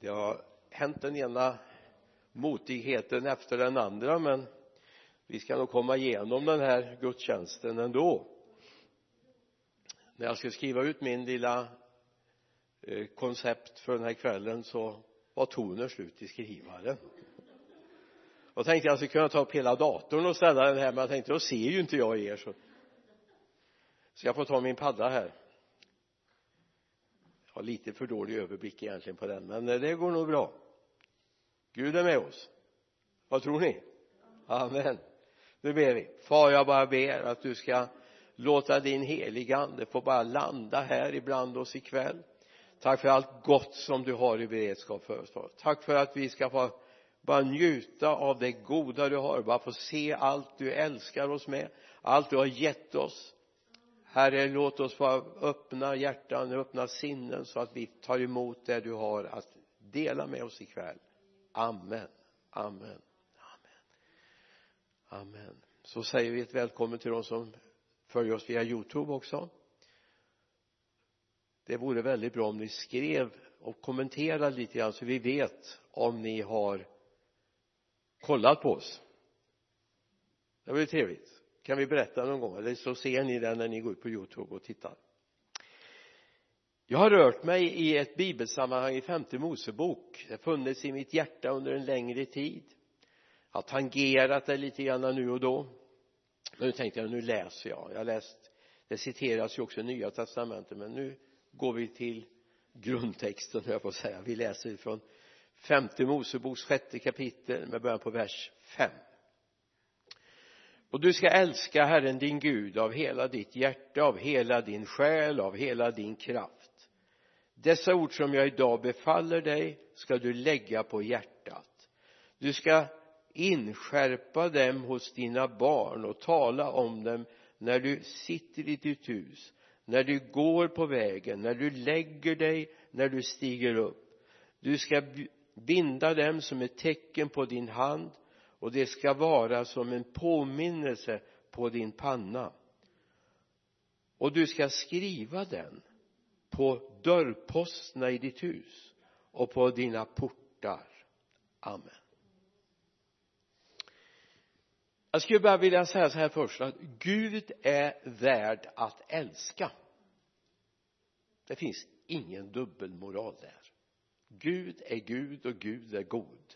det har hänt den ena motigheten efter den andra men vi ska nog komma igenom den här gudstjänsten ändå. När jag skulle skriva ut min lilla eh, koncept för den här kvällen så var tonen slut i skrivaren. Och tänkte jag skulle kunna ta upp hela datorn och ställa den här men jag tänkte då ser ju inte jag er så. Så jag får ta min padda här har lite för dålig överblick egentligen på den men eh, det går nog bra. Gud är med oss. Vad tror ni? Amen. Nu ber vi. Far jag bara ber att du ska låta din heliga ande få bara landa här ibland oss ikväll. Tack för allt gott som du har i beredskap för oss far. Tack för att vi ska få bara njuta av det goda du har bara få se allt du älskar oss med allt du har gett oss. Herre låt oss få öppna hjärtan och öppna sinnen så att vi tar emot det du har att dela med oss ikväll. Amen. Amen. Amen. Amen. Så säger vi ett välkommen till de som följer oss via youtube också. Det vore väldigt bra om ni skrev och kommenterade lite grann så vi vet om ni har kollat på oss. Det vore trevligt kan vi berätta någon gång? Eller så ser ni det när ni går ut på youtube och tittar. Jag har rört mig i ett bibelsammanhang i femte mosebok. Det har funnits i mitt hjärta under en längre tid. Jag har tangerat det lite grann nu och då. Men nu tänkte jag nu läser jag. Jag har läst det citeras ju också i nya testamentet men nu går vi till grundtexten höll jag på att säga. Vi läser från femte moseboks sjätte kapitel med början på vers fem och du ska älska Herren din Gud av hela ditt hjärta, av hela din själ, av hela din kraft. Dessa ord som jag idag befaller dig ska du lägga på hjärtat. Du ska inskärpa dem hos dina barn och tala om dem när du sitter i ditt hus, när du går på vägen, när du lägger dig, när du stiger upp. Du ska binda dem som ett tecken på din hand och det ska vara som en påminnelse på din panna. Och du ska skriva den på dörrposterna i ditt hus och på dina portar. Amen. Jag skulle bara vilja säga så här först att Gud är värd att älska. Det finns ingen dubbelmoral där. Gud är Gud och Gud är god.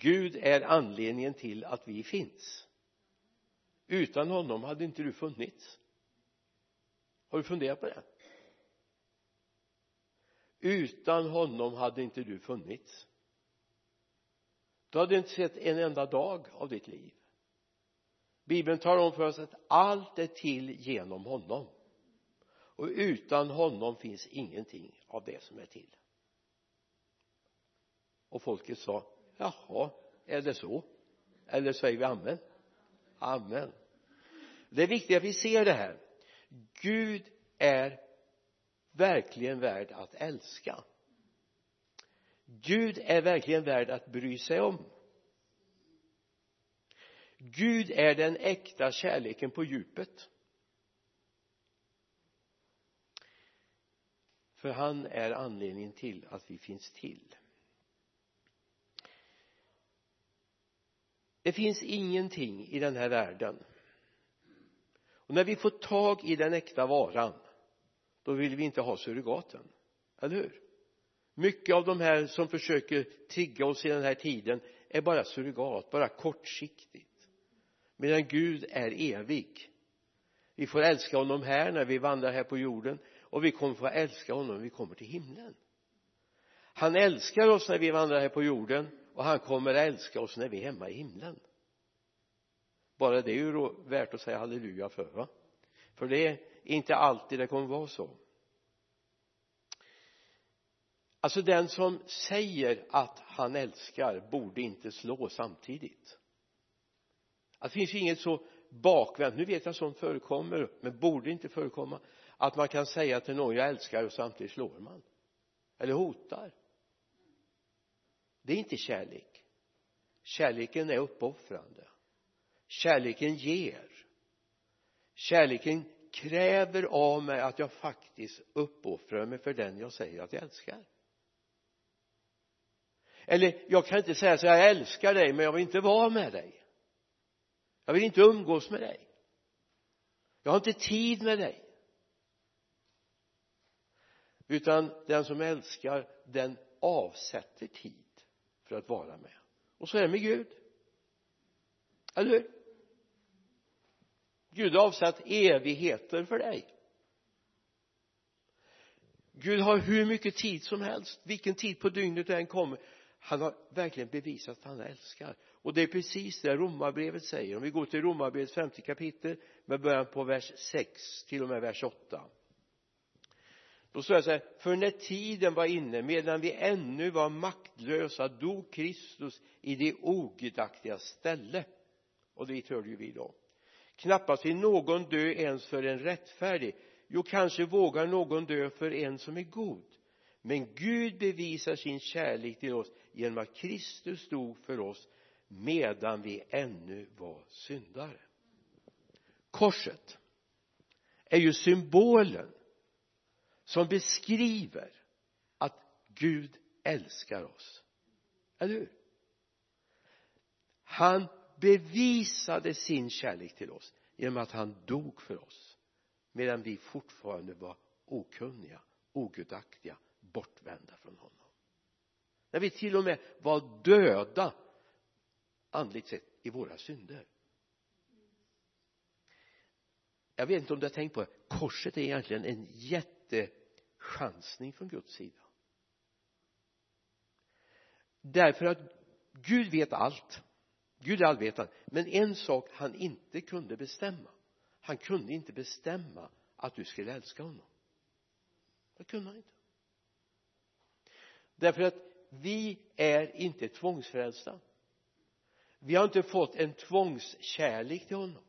Gud är anledningen till att vi finns. Utan honom hade inte du funnits. Har du funderat på det? Utan honom hade inte du funnits. Du hade inte sett en enda dag av ditt liv. Bibeln talar om för oss att allt är till genom honom. Och utan honom finns ingenting av det som är till. Och folket sa jaha är det så? Eller säger vi amen? Amen. Det är viktigt att vi ser det här. Gud är verkligen värd att älska. Gud är verkligen värd att bry sig om. Gud är den äkta kärleken på djupet. För han är anledningen till att vi finns till. Det finns ingenting i den här världen. Och när vi får tag i den äkta varan då vill vi inte ha surrogaten. Eller hur? Mycket av de här som försöker tigga oss i den här tiden är bara surrogat, bara kortsiktigt. Medan Gud är evig. Vi får älska honom här när vi vandrar här på jorden och vi kommer få älska honom när vi kommer till himlen. Han älskar oss när vi vandrar här på jorden och han kommer att älska oss när vi är hemma i himlen. Bara det är ju värt att säga halleluja för va? För det är inte alltid det kommer vara så. Alltså den som säger att han älskar borde inte slå samtidigt. Alltså, det finns ju inget så bakvänt. Nu vet jag sånt förekommer men borde inte förekomma att man kan säga till någon jag älskar och samtidigt slår man. Eller hotar det är inte kärlek. Kärleken är uppoffrande. Kärleken ger. Kärleken kräver av mig att jag faktiskt uppoffrar mig för den jag säger att jag älskar. Eller jag kan inte säga så jag älskar dig men jag vill inte vara med dig. Jag vill inte umgås med dig. Jag har inte tid med dig. Utan den som älskar den avsätter tid för att vara med. Och så är det med Gud. Eller hur? Gud har avsatt evigheter för dig. Gud har hur mycket tid som helst vilken tid på dygnet du än kommer. Han har verkligen bevisat att han älskar. Och det är precis det romarbrevet säger. Om vi går till romarbrevets femte kapitel med början på vers 6 till och med vers 8 då står det så här för när tiden var inne medan vi ännu var maktlösa dog Kristus i det ogudaktiga ställe. Och dit hörde ju vi då. Knappast vill någon dö ens för en rättfärdig. Jo kanske vågar någon dö för en som är god. Men Gud bevisar sin kärlek till oss genom att Kristus dog för oss medan vi ännu var syndare. Korset är ju symbolen som beskriver att Gud älskar oss. Eller hur? Han bevisade sin kärlek till oss genom att han dog för oss medan vi fortfarande var okunniga ogudaktiga bortvända från honom. När vi till och med var döda andligt sett i våra synder. Jag vet inte om du har tänkt på det. Korset är egentligen en jätte chansning från Guds sida. Därför att Gud vet allt. Gud är allvetande. Men en sak han inte kunde bestämma. Han kunde inte bestämma att du skulle älska honom. Det kunde han inte. Därför att vi är inte tvångsfrälsta. Vi har inte fått en tvångskärlek till honom.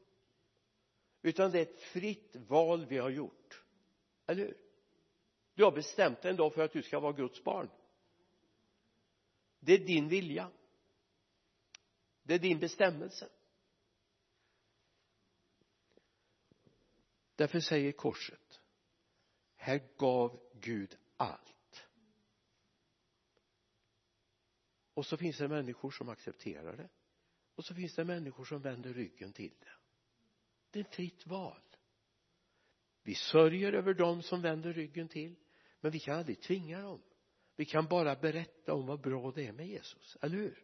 Utan det är ett fritt val vi har gjort. Eller hur? Du har bestämt dig en dag för att du ska vara Guds barn. Det är din vilja. Det är din bestämmelse. Därför säger korset här gav Gud allt. Och så finns det människor som accepterar det. Och så finns det människor som vänder ryggen till det. Det är ett fritt val. Vi sörjer över dem som vänder ryggen till men vi kan aldrig tvinga dem. Vi kan bara berätta om vad bra det är med Jesus, eller hur?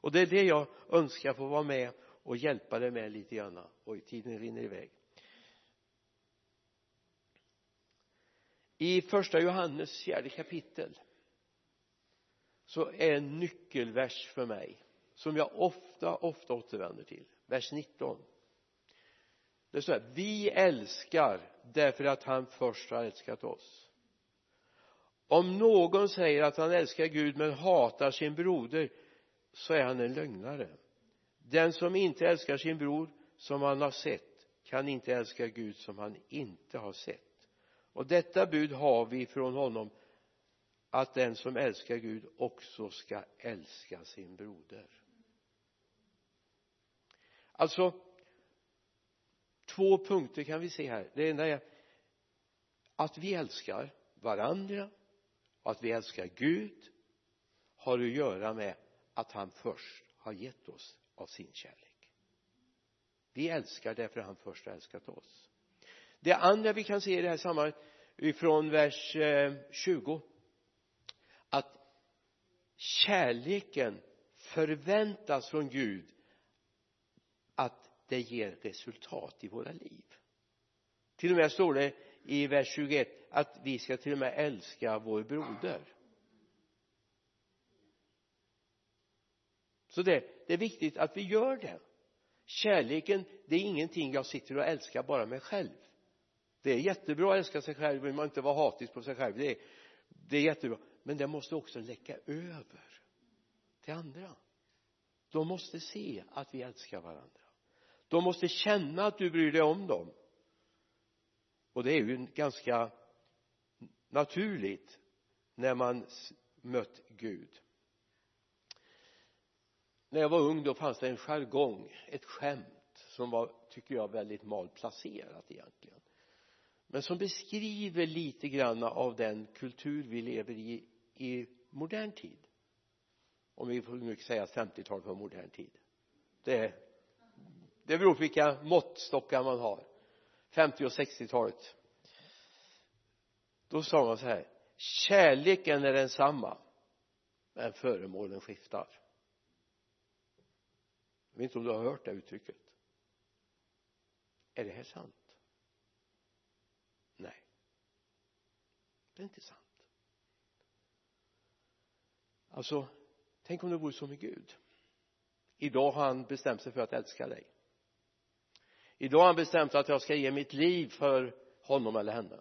Och det är det jag önskar få vara med och hjälpa dig med lite grann. Oj tiden rinner iväg. I första Johannes fjärde kapitel så är en nyckelvers för mig som jag ofta, ofta återvänder till. Vers 19 det står här vi älskar därför att han först har älskat oss om någon säger att han älskar Gud men hatar sin broder så är han en lögnare. Den som inte älskar sin bror som han har sett kan inte älska Gud som han inte har sett. Och detta bud har vi från honom att den som älskar Gud också ska älska sin broder. Alltså två punkter kan vi se här. Det ena är att vi älskar varandra och att vi älskar Gud har att göra med att han först har gett oss av sin kärlek. Vi älskar därför han först har älskat oss. Det andra vi kan se i det här sammanhanget ifrån vers eh, 20 att kärleken förväntas från Gud att det ger resultat i våra liv. Till och med står det i vers 21 att vi ska till och med älska vår broder. Så det, det är viktigt att vi gör det. Kärleken det är ingenting jag sitter och älskar bara mig själv. Det är jättebra att älska sig själv vill man inte vara hatisk på sig själv. Det är, det är jättebra. Men det måste också läcka över till andra. De måste se att vi älskar varandra. De måste känna att du bryr dig om dem. Och det är ju en ganska naturligt när man mött Gud. När jag var ung då fanns det en jargong ett skämt som var tycker jag väldigt malplacerat egentligen. Men som beskriver lite grann av den kultur vi lever i i modern tid. Om vi får nu säga 50-talet var modern tid. Det det beror på vilka måttstockar man har. 50 och 60-talet då sa man så här kärleken är densamma men föremålen skiftar. Jag vet inte om du har hört det uttrycket. Är det här sant? Nej. Det är inte sant. Alltså tänk om det vore så med Gud. Idag har han bestämt sig för att älska dig. Idag har han bestämt att jag ska ge mitt liv för honom eller henne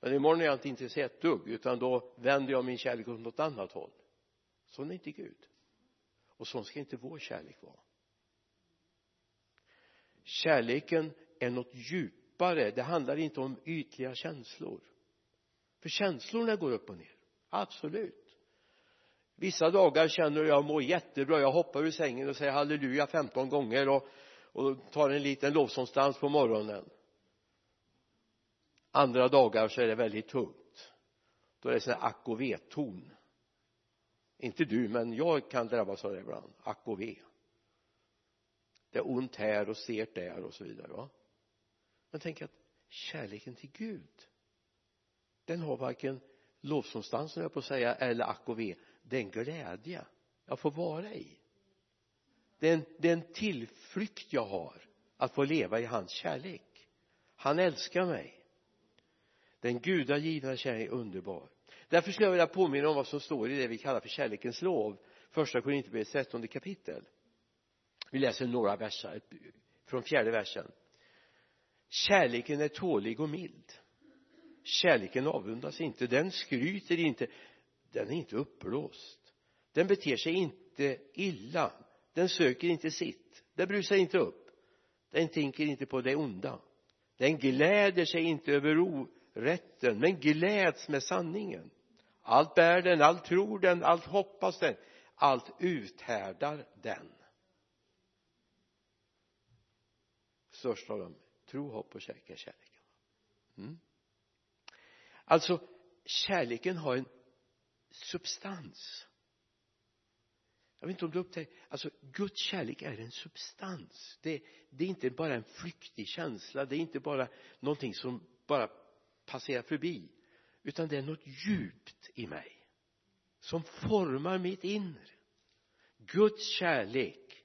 men imorgon är jag inte intresserad ett dugg utan då vänder jag min kärlek åt något annat håll. Sån är inte Gud. Och sån ska inte vår kärlek vara. Kärleken är något djupare. Det handlar inte om ytliga känslor. För känslorna går upp och ner. Absolut. Vissa dagar känner jag mår jättebra. Jag hoppar ur sängen och säger halleluja 15 gånger och, och tar en liten lovsångsdans på morgonen andra dagar så är det väldigt tungt. Då är det sån här ack och ve-ton inte du men jag kan drabbas av det ibland. Ack och ve det är ont här och sert där och så vidare va? Men tänk att kärleken till Gud den har varken lovsångsdansen jag på att säga eller ack och ve det är en glädje jag får vara i. Det är, en, det är en tillflykt jag har att få leva i hans kärlek. Han älskar mig den gudagivna kärleken är underbar. Därför skulle jag vilja påminna om vad som står i det vi kallar för kärlekens lov första korintierbrevet, trettonde kapitel. Vi läser några verser från fjärde versen. Kärleken är tålig och mild. Kärleken avundas inte den skryter inte den är inte uppblåst. Den beter sig inte illa den söker inte sitt den brusar inte upp den tänker inte på det onda. Den gläder sig inte över rätten men gläds med sanningen. Allt bär den, allt tror den, allt hoppas den allt uthärdar den. Störst av dem tro, hopp och kärlek är kärleken. Mm. alltså kärleken har en substans. Jag vet inte om du upptäcker alltså Guds kärlek är en substans. Det, det är inte bara en flyktig känsla det är inte bara någonting som bara passerar förbi utan det är något djupt i mig som formar mitt inre. Guds kärlek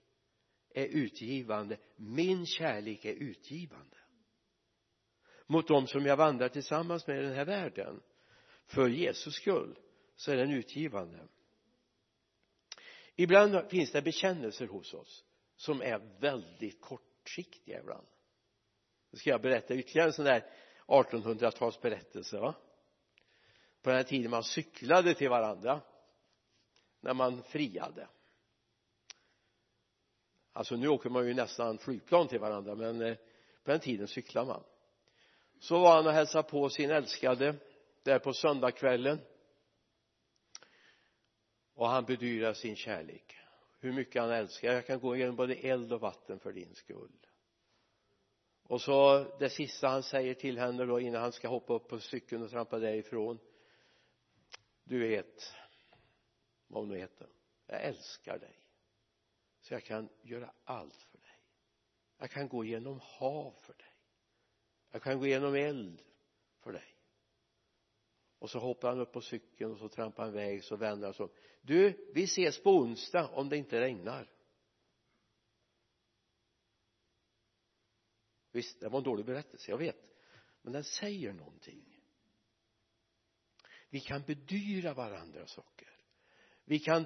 är utgivande. Min kärlek är utgivande. Mot dem som jag vandrar tillsammans med i den här världen för Jesus skull så är den utgivande. Ibland finns det bekännelser hos oss som är väldigt kortsiktiga ibland. Nu ska jag berätta ytterligare en sån där 1800-talsberättelse va? På den här tiden man cyklade till varandra när man friade. Alltså nu åker man ju nästan flygplan till varandra men eh, på den tiden cyklar man. Så var han och hälsade på sin älskade där på söndagskvällen. Och han bedyrar sin kärlek. Hur mycket han älskar. Jag kan gå igenom både eld och vatten för din skull och så det sista han säger till henne då innan han ska hoppa upp på cykeln och trampa därifrån. Du vet vad hon nu heter. Jag älskar dig. Så jag kan göra allt för dig. Jag kan gå genom hav för dig. Jag kan gå genom eld för dig. Och så hoppar han upp på cykeln och så trampar han iväg så vänder han så du vi ses på onsdag om det inte regnar. Visst det var en dålig berättelse jag vet. Men den säger någonting. Vi kan bedyra varandra saker. Vi kan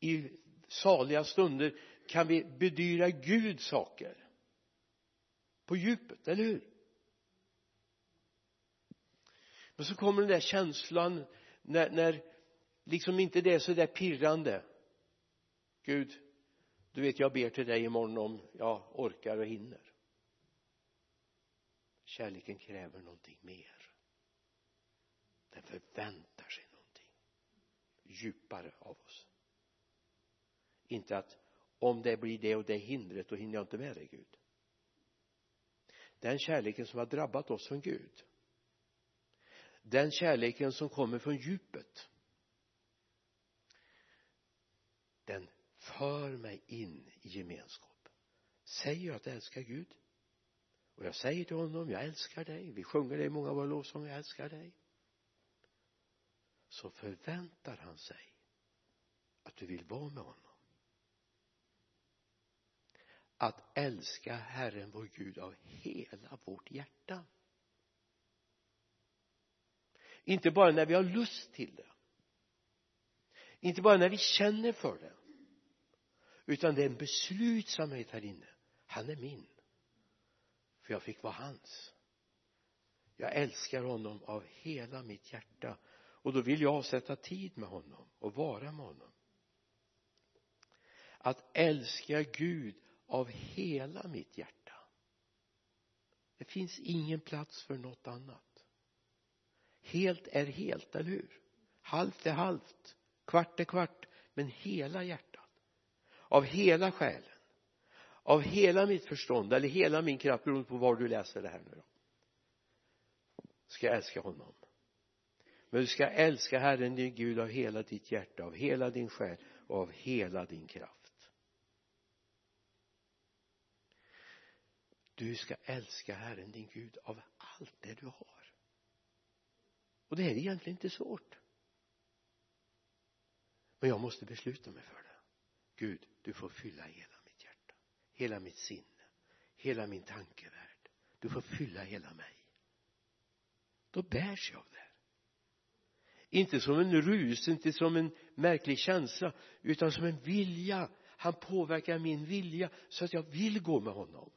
i saliga stunder kan vi bedyra Gud saker. På djupet, eller hur? Men så kommer den där känslan när, när liksom inte det är så där pirrande. Gud du vet jag ber till dig imorgon om jag orkar och hinner kärleken kräver någonting mer. Den förväntar sig någonting djupare av oss. Inte att om det blir det och det hindret då hinner jag inte med dig Gud. Den kärleken som har drabbat oss från Gud den kärleken som kommer från djupet den för mig in i gemenskap. Säger jag att jag älskar Gud? Och jag säger till honom jag älskar dig. Vi sjunger det i många av våra lovsånger jag älskar dig. Så förväntar han sig att du vill vara med honom. Att älska Herren vår Gud av hela vårt hjärta. Inte bara när vi har lust till det. Inte bara när vi känner för det. Utan det är en beslutsamhet här inne. Han är min för jag fick vara hans. Jag älskar honom av hela mitt hjärta. Och då vill jag avsätta tid med honom och vara med honom. Att älska Gud av hela mitt hjärta. Det finns ingen plats för något annat. Helt är helt, eller hur? Halvt är halvt kvart är kvart men hela hjärtat. Av hela själen av hela mitt förstånd eller hela min kraft beroende på var du läser det här nu då ska jag älska honom. Men du ska älska Herren din Gud av hela ditt hjärta av hela din själ och av hela din kraft. Du ska älska Herren din Gud av allt det du har. Och det är egentligen inte svårt. Men jag måste besluta mig för det. Gud du får fylla hela hela mitt sinne. Hela min tankevärld. Du får fylla hela mig. Då bärs jag av det inte som en rus, inte som en märklig känsla utan som en vilja. Han påverkar min vilja så att jag vill gå med honom.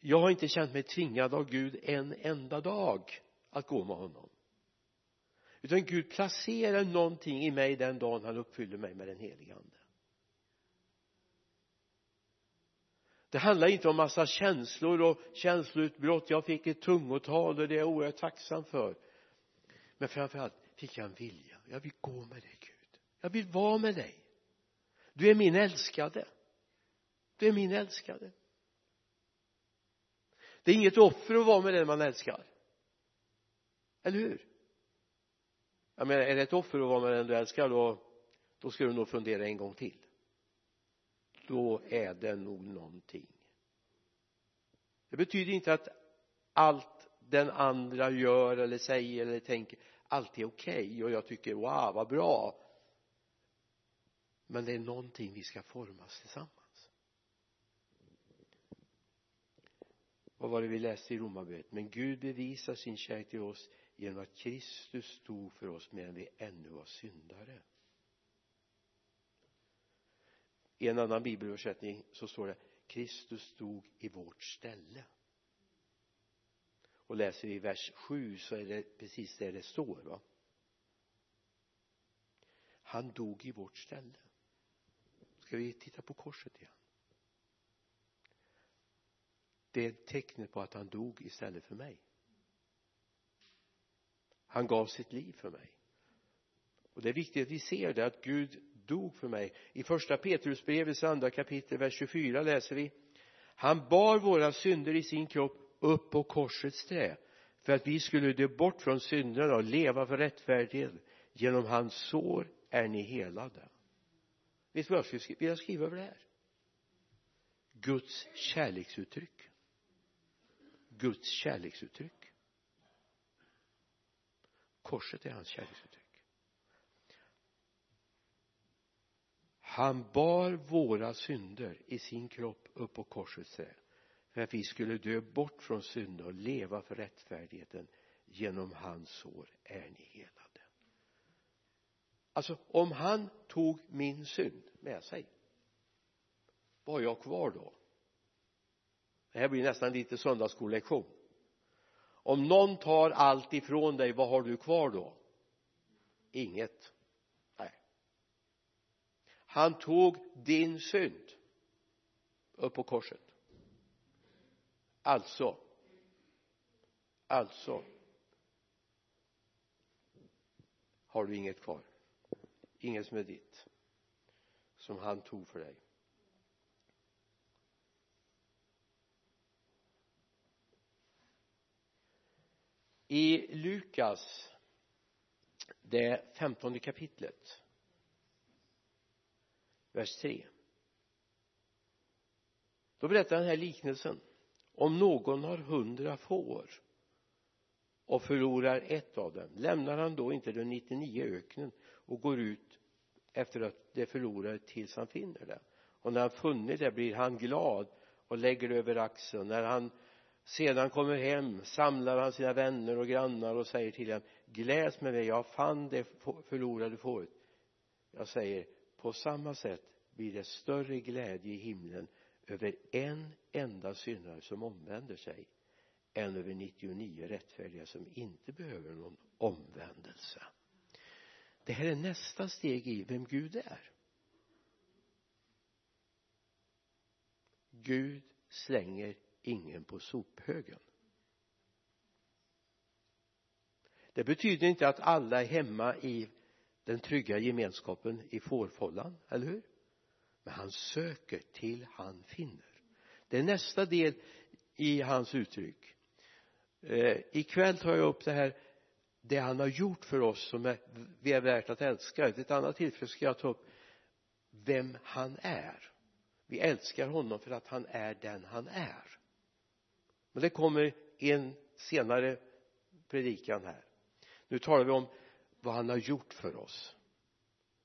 Jag har inte känt mig tvingad av Gud en enda dag att gå med honom. Utan Gud placerar någonting i mig den dagen han uppfyller mig med den helige ande. Det handlar inte om massa känslor och känsloutbrott. Jag fick ett tungotal och det är jag oerhört tacksam för. Men framförallt fick jag en vilja. Jag vill gå med dig Gud. Jag vill vara med dig. Du är min älskade. Du är min älskade. Det är inget offer att vara med den man älskar. Eller hur? Jag menar är det ett offer att vara med den du älskar då då ska du nog fundera en gång till då är det nog någonting. Det betyder inte att allt den andra gör eller säger eller tänker alltid är okej okay och jag tycker wow vad bra. Men det är någonting vi ska formas tillsammans. Vad var det vi läste i romarbrevet? Men Gud bevisar sin kärlek till oss genom att Kristus stod för oss medan vi ännu var syndare i en annan bibelöversättning så står det Kristus stod i vårt ställe. Och läser vi vers 7 så är det precis det det står va? Han dog i vårt ställe. Ska vi titta på korset igen? Det är tecknet på att han dog istället för mig. Han gav sitt liv för mig. Och det är viktigt att vi ser det att Gud dog för mig. I första Petrusbrevets andra kapitel vers 24 läser vi. Han bar våra synder i sin kropp upp på korsets trä för att vi skulle dö bort från synderna och leva för rättfärdighet. Genom hans sår är ni helade. Vet du vad jag skulle vilja skriva över det här? Guds kärleksuttryck. Guds kärleksuttryck. Korset är hans kärleksuttryck. Han bar våra synder i sin kropp upp på korsets trä för att vi skulle dö bort från synder och leva för rättfärdigheten genom hans sår är ni helade. Alltså om han tog min synd med sig var jag kvar då? Det här blir nästan lite söndagsskollektion om någon tar allt ifrån dig vad har du kvar då? Inget han tog din synd upp på korset. Alltså alltså har du inget kvar. Inget som är ditt som han tog för dig. I Lukas det femtonde kapitlet vers 3 då berättar den här liknelsen. Om någon har hundra får och förlorar ett av dem lämnar han då inte de 99 öknen och går ut efter att det förlorade tills han finner det? Och när han funnit det blir han glad och lägger det över axeln. När han sedan kommer hem samlar han sina vänner och grannar och säger till dem gläds med mig jag fann det förlorade fåret. Jag säger på samma sätt blir det större glädje i himlen över en enda syndare som omvänder sig än över 99 rättfärdiga som inte behöver någon omvändelse. Det här är nästa steg i vem Gud är. Gud slänger ingen på sophögen. Det betyder inte att alla är hemma i den trygga gemenskapen i fårfållan, eller hur? Men han söker till han finner. Det är nästa del i hans uttryck. Eh, ikväll tar jag upp det här det han har gjort för oss som är, vi är värt att älska. Vid ett annat tillfälle ska jag ta upp vem han är. Vi älskar honom för att han är den han är. Men det kommer i en senare predikan här. Nu talar vi om vad han har gjort för oss.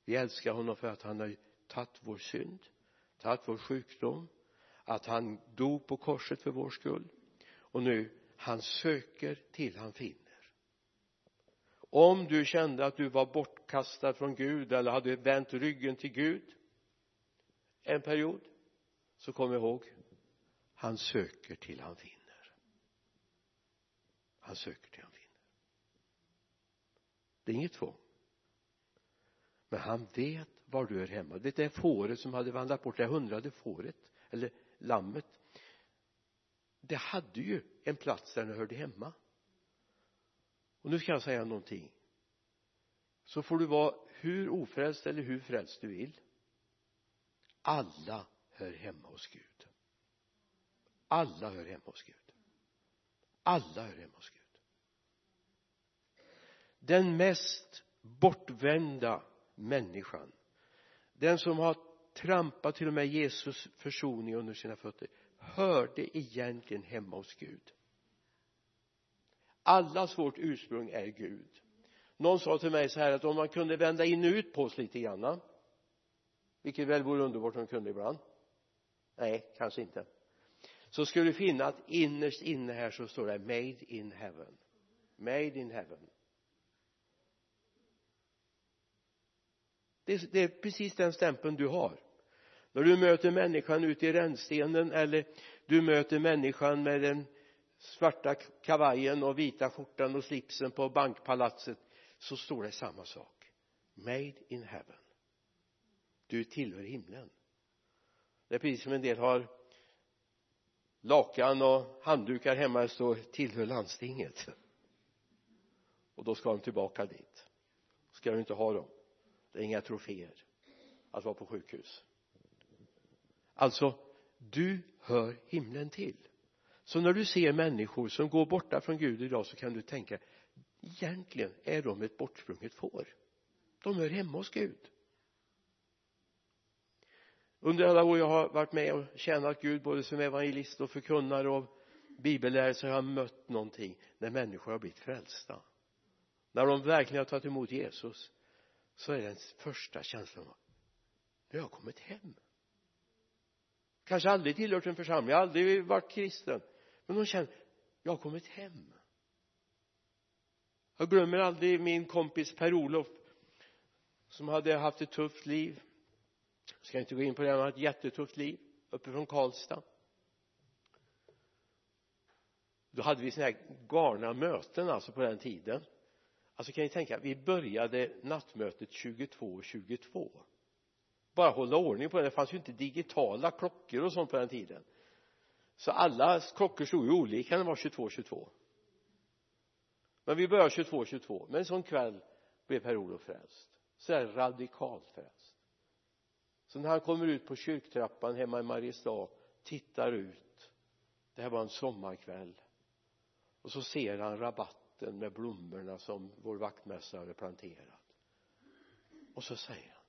Vi älskar honom för att han har tagit vår synd tagit vår sjukdom att han dog på korset för vår skull. Och nu han söker till han finner. Om du kände att du var bortkastad från Gud eller hade vänt ryggen till Gud en period så kom ihåg han söker till han finner. Han söker till han finner det är inget tvång. Men han vet var du är hemma. Det är fåret som hade vandrat bort det hundrade fåret eller lammet. Det hade ju en plats där det hörde hemma. Och nu ska jag säga någonting. Så får du vara hur ofrälst eller hur frälst du vill. Alla hör hemma hos Gud. Alla hör hemma hos Gud. Alla hör hemma hos Gud den mest bortvända människan. Den som har trampat till och med Jesus försoning under sina fötter hörde egentligen hemma hos Gud. Allas vårt ursprung är Gud. Någon sa till mig så här att om man kunde vända in och ut på oss lite grann vilket väl vore underbart om man kunde ibland. Nej kanske inte. Så skulle du finna att innerst inne här så står det made in heaven. Made in heaven. Det, det är precis den stämpeln du har. När du möter människan ute i rännstenen eller du möter människan med den svarta kavajen och vita skjortan och slipsen på bankpalatset så står det samma sak. Made in heaven. Du tillhör himlen. Det är precis som en del har lakan och handdukar hemma det står tillhör landstinget. Och då ska de tillbaka dit. Ska du inte ha dem? Det är inga troféer att vara på sjukhus. Alltså du hör himlen till. Så när du ser människor som går borta från Gud idag så kan du tänka egentligen är de ett bortsprunget får. De hör hemma hos Gud. Under alla år jag har varit med och tjänat Gud både som evangelist och förkunnare och bibellärare så har jag mött någonting när människor har blivit frälsta. När de verkligen har tagit emot Jesus så är den första känslan nu har jag kommit hem. Kanske aldrig tillhört en församling aldrig varit kristen. Men de känner jag har kommit hem. Jag glömmer aldrig min kompis Per-Olof som hade haft ett tufft liv. Jag ska inte gå in på det, han hade ett jättetufft liv uppifrån Karlstad. Då hade vi sådana här galna möten alltså på den tiden alltså kan ni tänka vi började nattmötet 22 22 bara hålla ordning på det. Det fanns ju inte digitala klockor och sånt på den tiden. Så alla klockor stod ju olika när det var 22 22 men vi började 22 22 men en sån kväll blev Per-Olof frälst. Så här radikalt frälst. Så när han kommer ut på kyrktrappan hemma i Mariestad tittar ut. Det här var en sommarkväll. Och så ser han vatten med blommorna som vår vaktmästare hade planterat. Och så säger han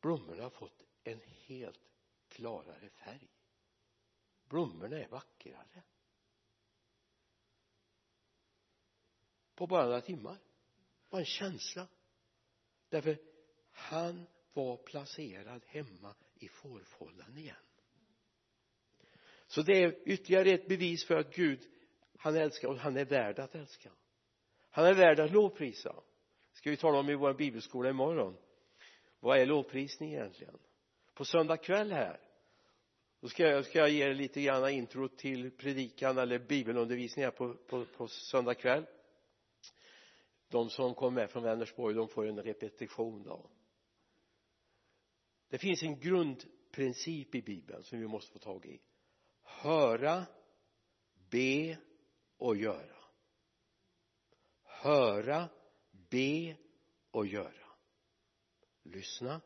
blommorna har fått en helt klarare färg. Blommorna är vackrare. På bara några timmar. Bara en känsla. Därför han var placerad hemma i fårfållan igen. Så det är ytterligare ett bevis för att Gud han älskar och han är värd att älska. Han är värd att lovprisa. Ska vi tala om i vår bibelskola imorgon? Vad är lovprisning egentligen? På söndag kväll här. Då ska jag, ska jag ge er lite grann intro till predikan eller bibelundervisningen på, på, på söndag kväll. De som kom med från Vänersborg de får en repetition då. Det finns en grundprincip i bibeln som vi måste få tag i. Höra be och göra. Höra be och göra. Lyssna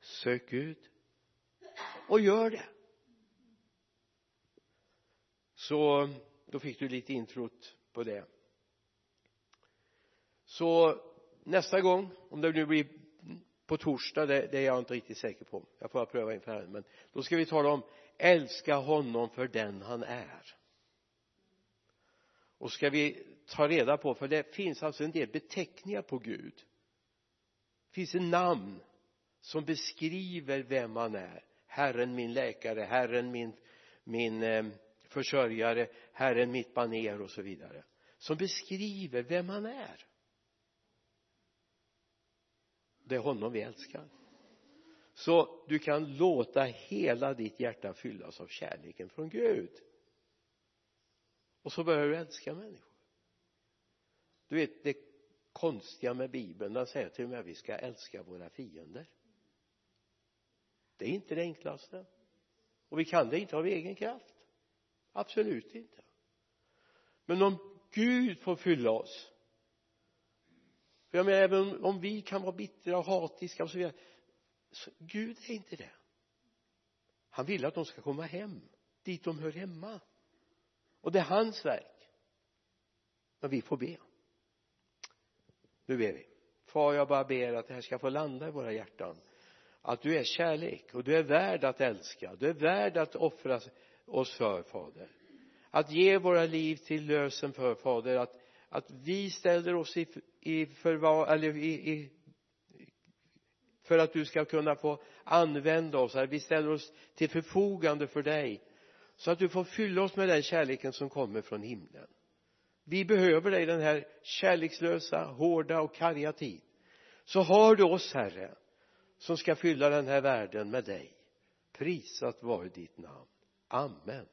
sök ut och gör det. Så då fick du lite introt på det. Så nästa gång om det nu blir på torsdag det, det är jag inte riktigt säker på. Jag får pröva inför Herren men då ska vi tala om älska honom för den han är och ska vi ta reda på för det finns alltså en del beteckningar på Gud. Det finns en namn som beskriver vem han är. Herren min läkare, Herren min, min eh, försörjare, Herren mitt baner och så vidare. Som beskriver vem han är. Det är honom vi älskar. Så du kan låta hela ditt hjärta fyllas av kärleken från Gud och så börjar du älska människor. Du vet det konstiga med bibeln den säger till och med att vi ska älska våra fiender. Det är inte det enklaste. Och vi kan det inte av egen kraft. Absolut inte. Men om Gud får fylla oss för jag menar även om vi kan vara bittra och hatiska och så vidare så Gud är inte det. Han vill att de ska komma hem dit de hör hemma och det är hans verk. Men vi får be. Nu ber vi. Far jag bara ber att det här ska få landa i våra hjärtan. Att du är kärlek och du är värd att älska. Du är värd att offra oss för fader. Att ge våra liv till lösen för fader. Att att vi ställer oss i, i förvar eller i, i för att du ska kunna få använda oss. Att vi ställer oss till förfogande för dig så att du får fylla oss med den kärleken som kommer från himlen. Vi behöver dig den här kärlekslösa hårda och karga tid. Så har du oss herre som ska fylla den här världen med dig. Prisat vare ditt namn. Amen.